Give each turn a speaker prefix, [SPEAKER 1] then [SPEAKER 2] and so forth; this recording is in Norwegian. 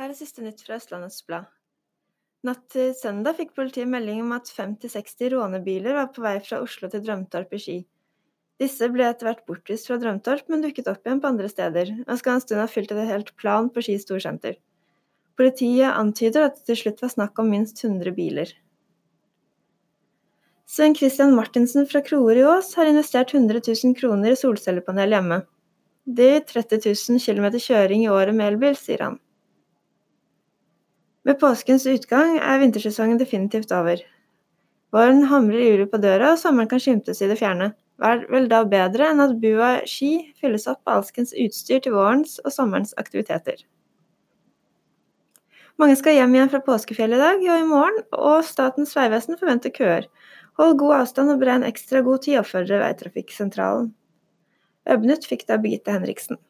[SPEAKER 1] Her er siste nytt fra Østlandets Blad. Natt til søndag fikk politiet melding om at 50-60 rånebiler var på vei fra Oslo til Drømtorp i Ski. Disse ble etter hvert bortvist fra Drømtorp, men dukket opp igjen på andre steder, og skal en stund ha fylt et helt plan på Ski storsenter. Politiet antyder at det til slutt var snakk om minst 100 biler. Sven Christian Martinsen fra Kroer i Ås har investert 100 000 kroner i solcellepanel hjemme. Det gir 30 000 km kjøring i året med elbil, sier han. Med påskens utgang er vintersesongen definitivt over. Våren hamrer ivrig på døra, og sommeren kan skimtes i det fjerne. Er vel da bedre enn at bua ski fylles opp av alskens utstyr til vårens og sommerens aktiviteter? Mange skal hjem igjen fra påskefjellet i dag og i morgen, og Statens vegvesen forventer køer. Hold god avstand og beregn ekstra god tid, oppfordrer Veitrafikksentralen. Øbnytt fikk da Birgitte Henriksen.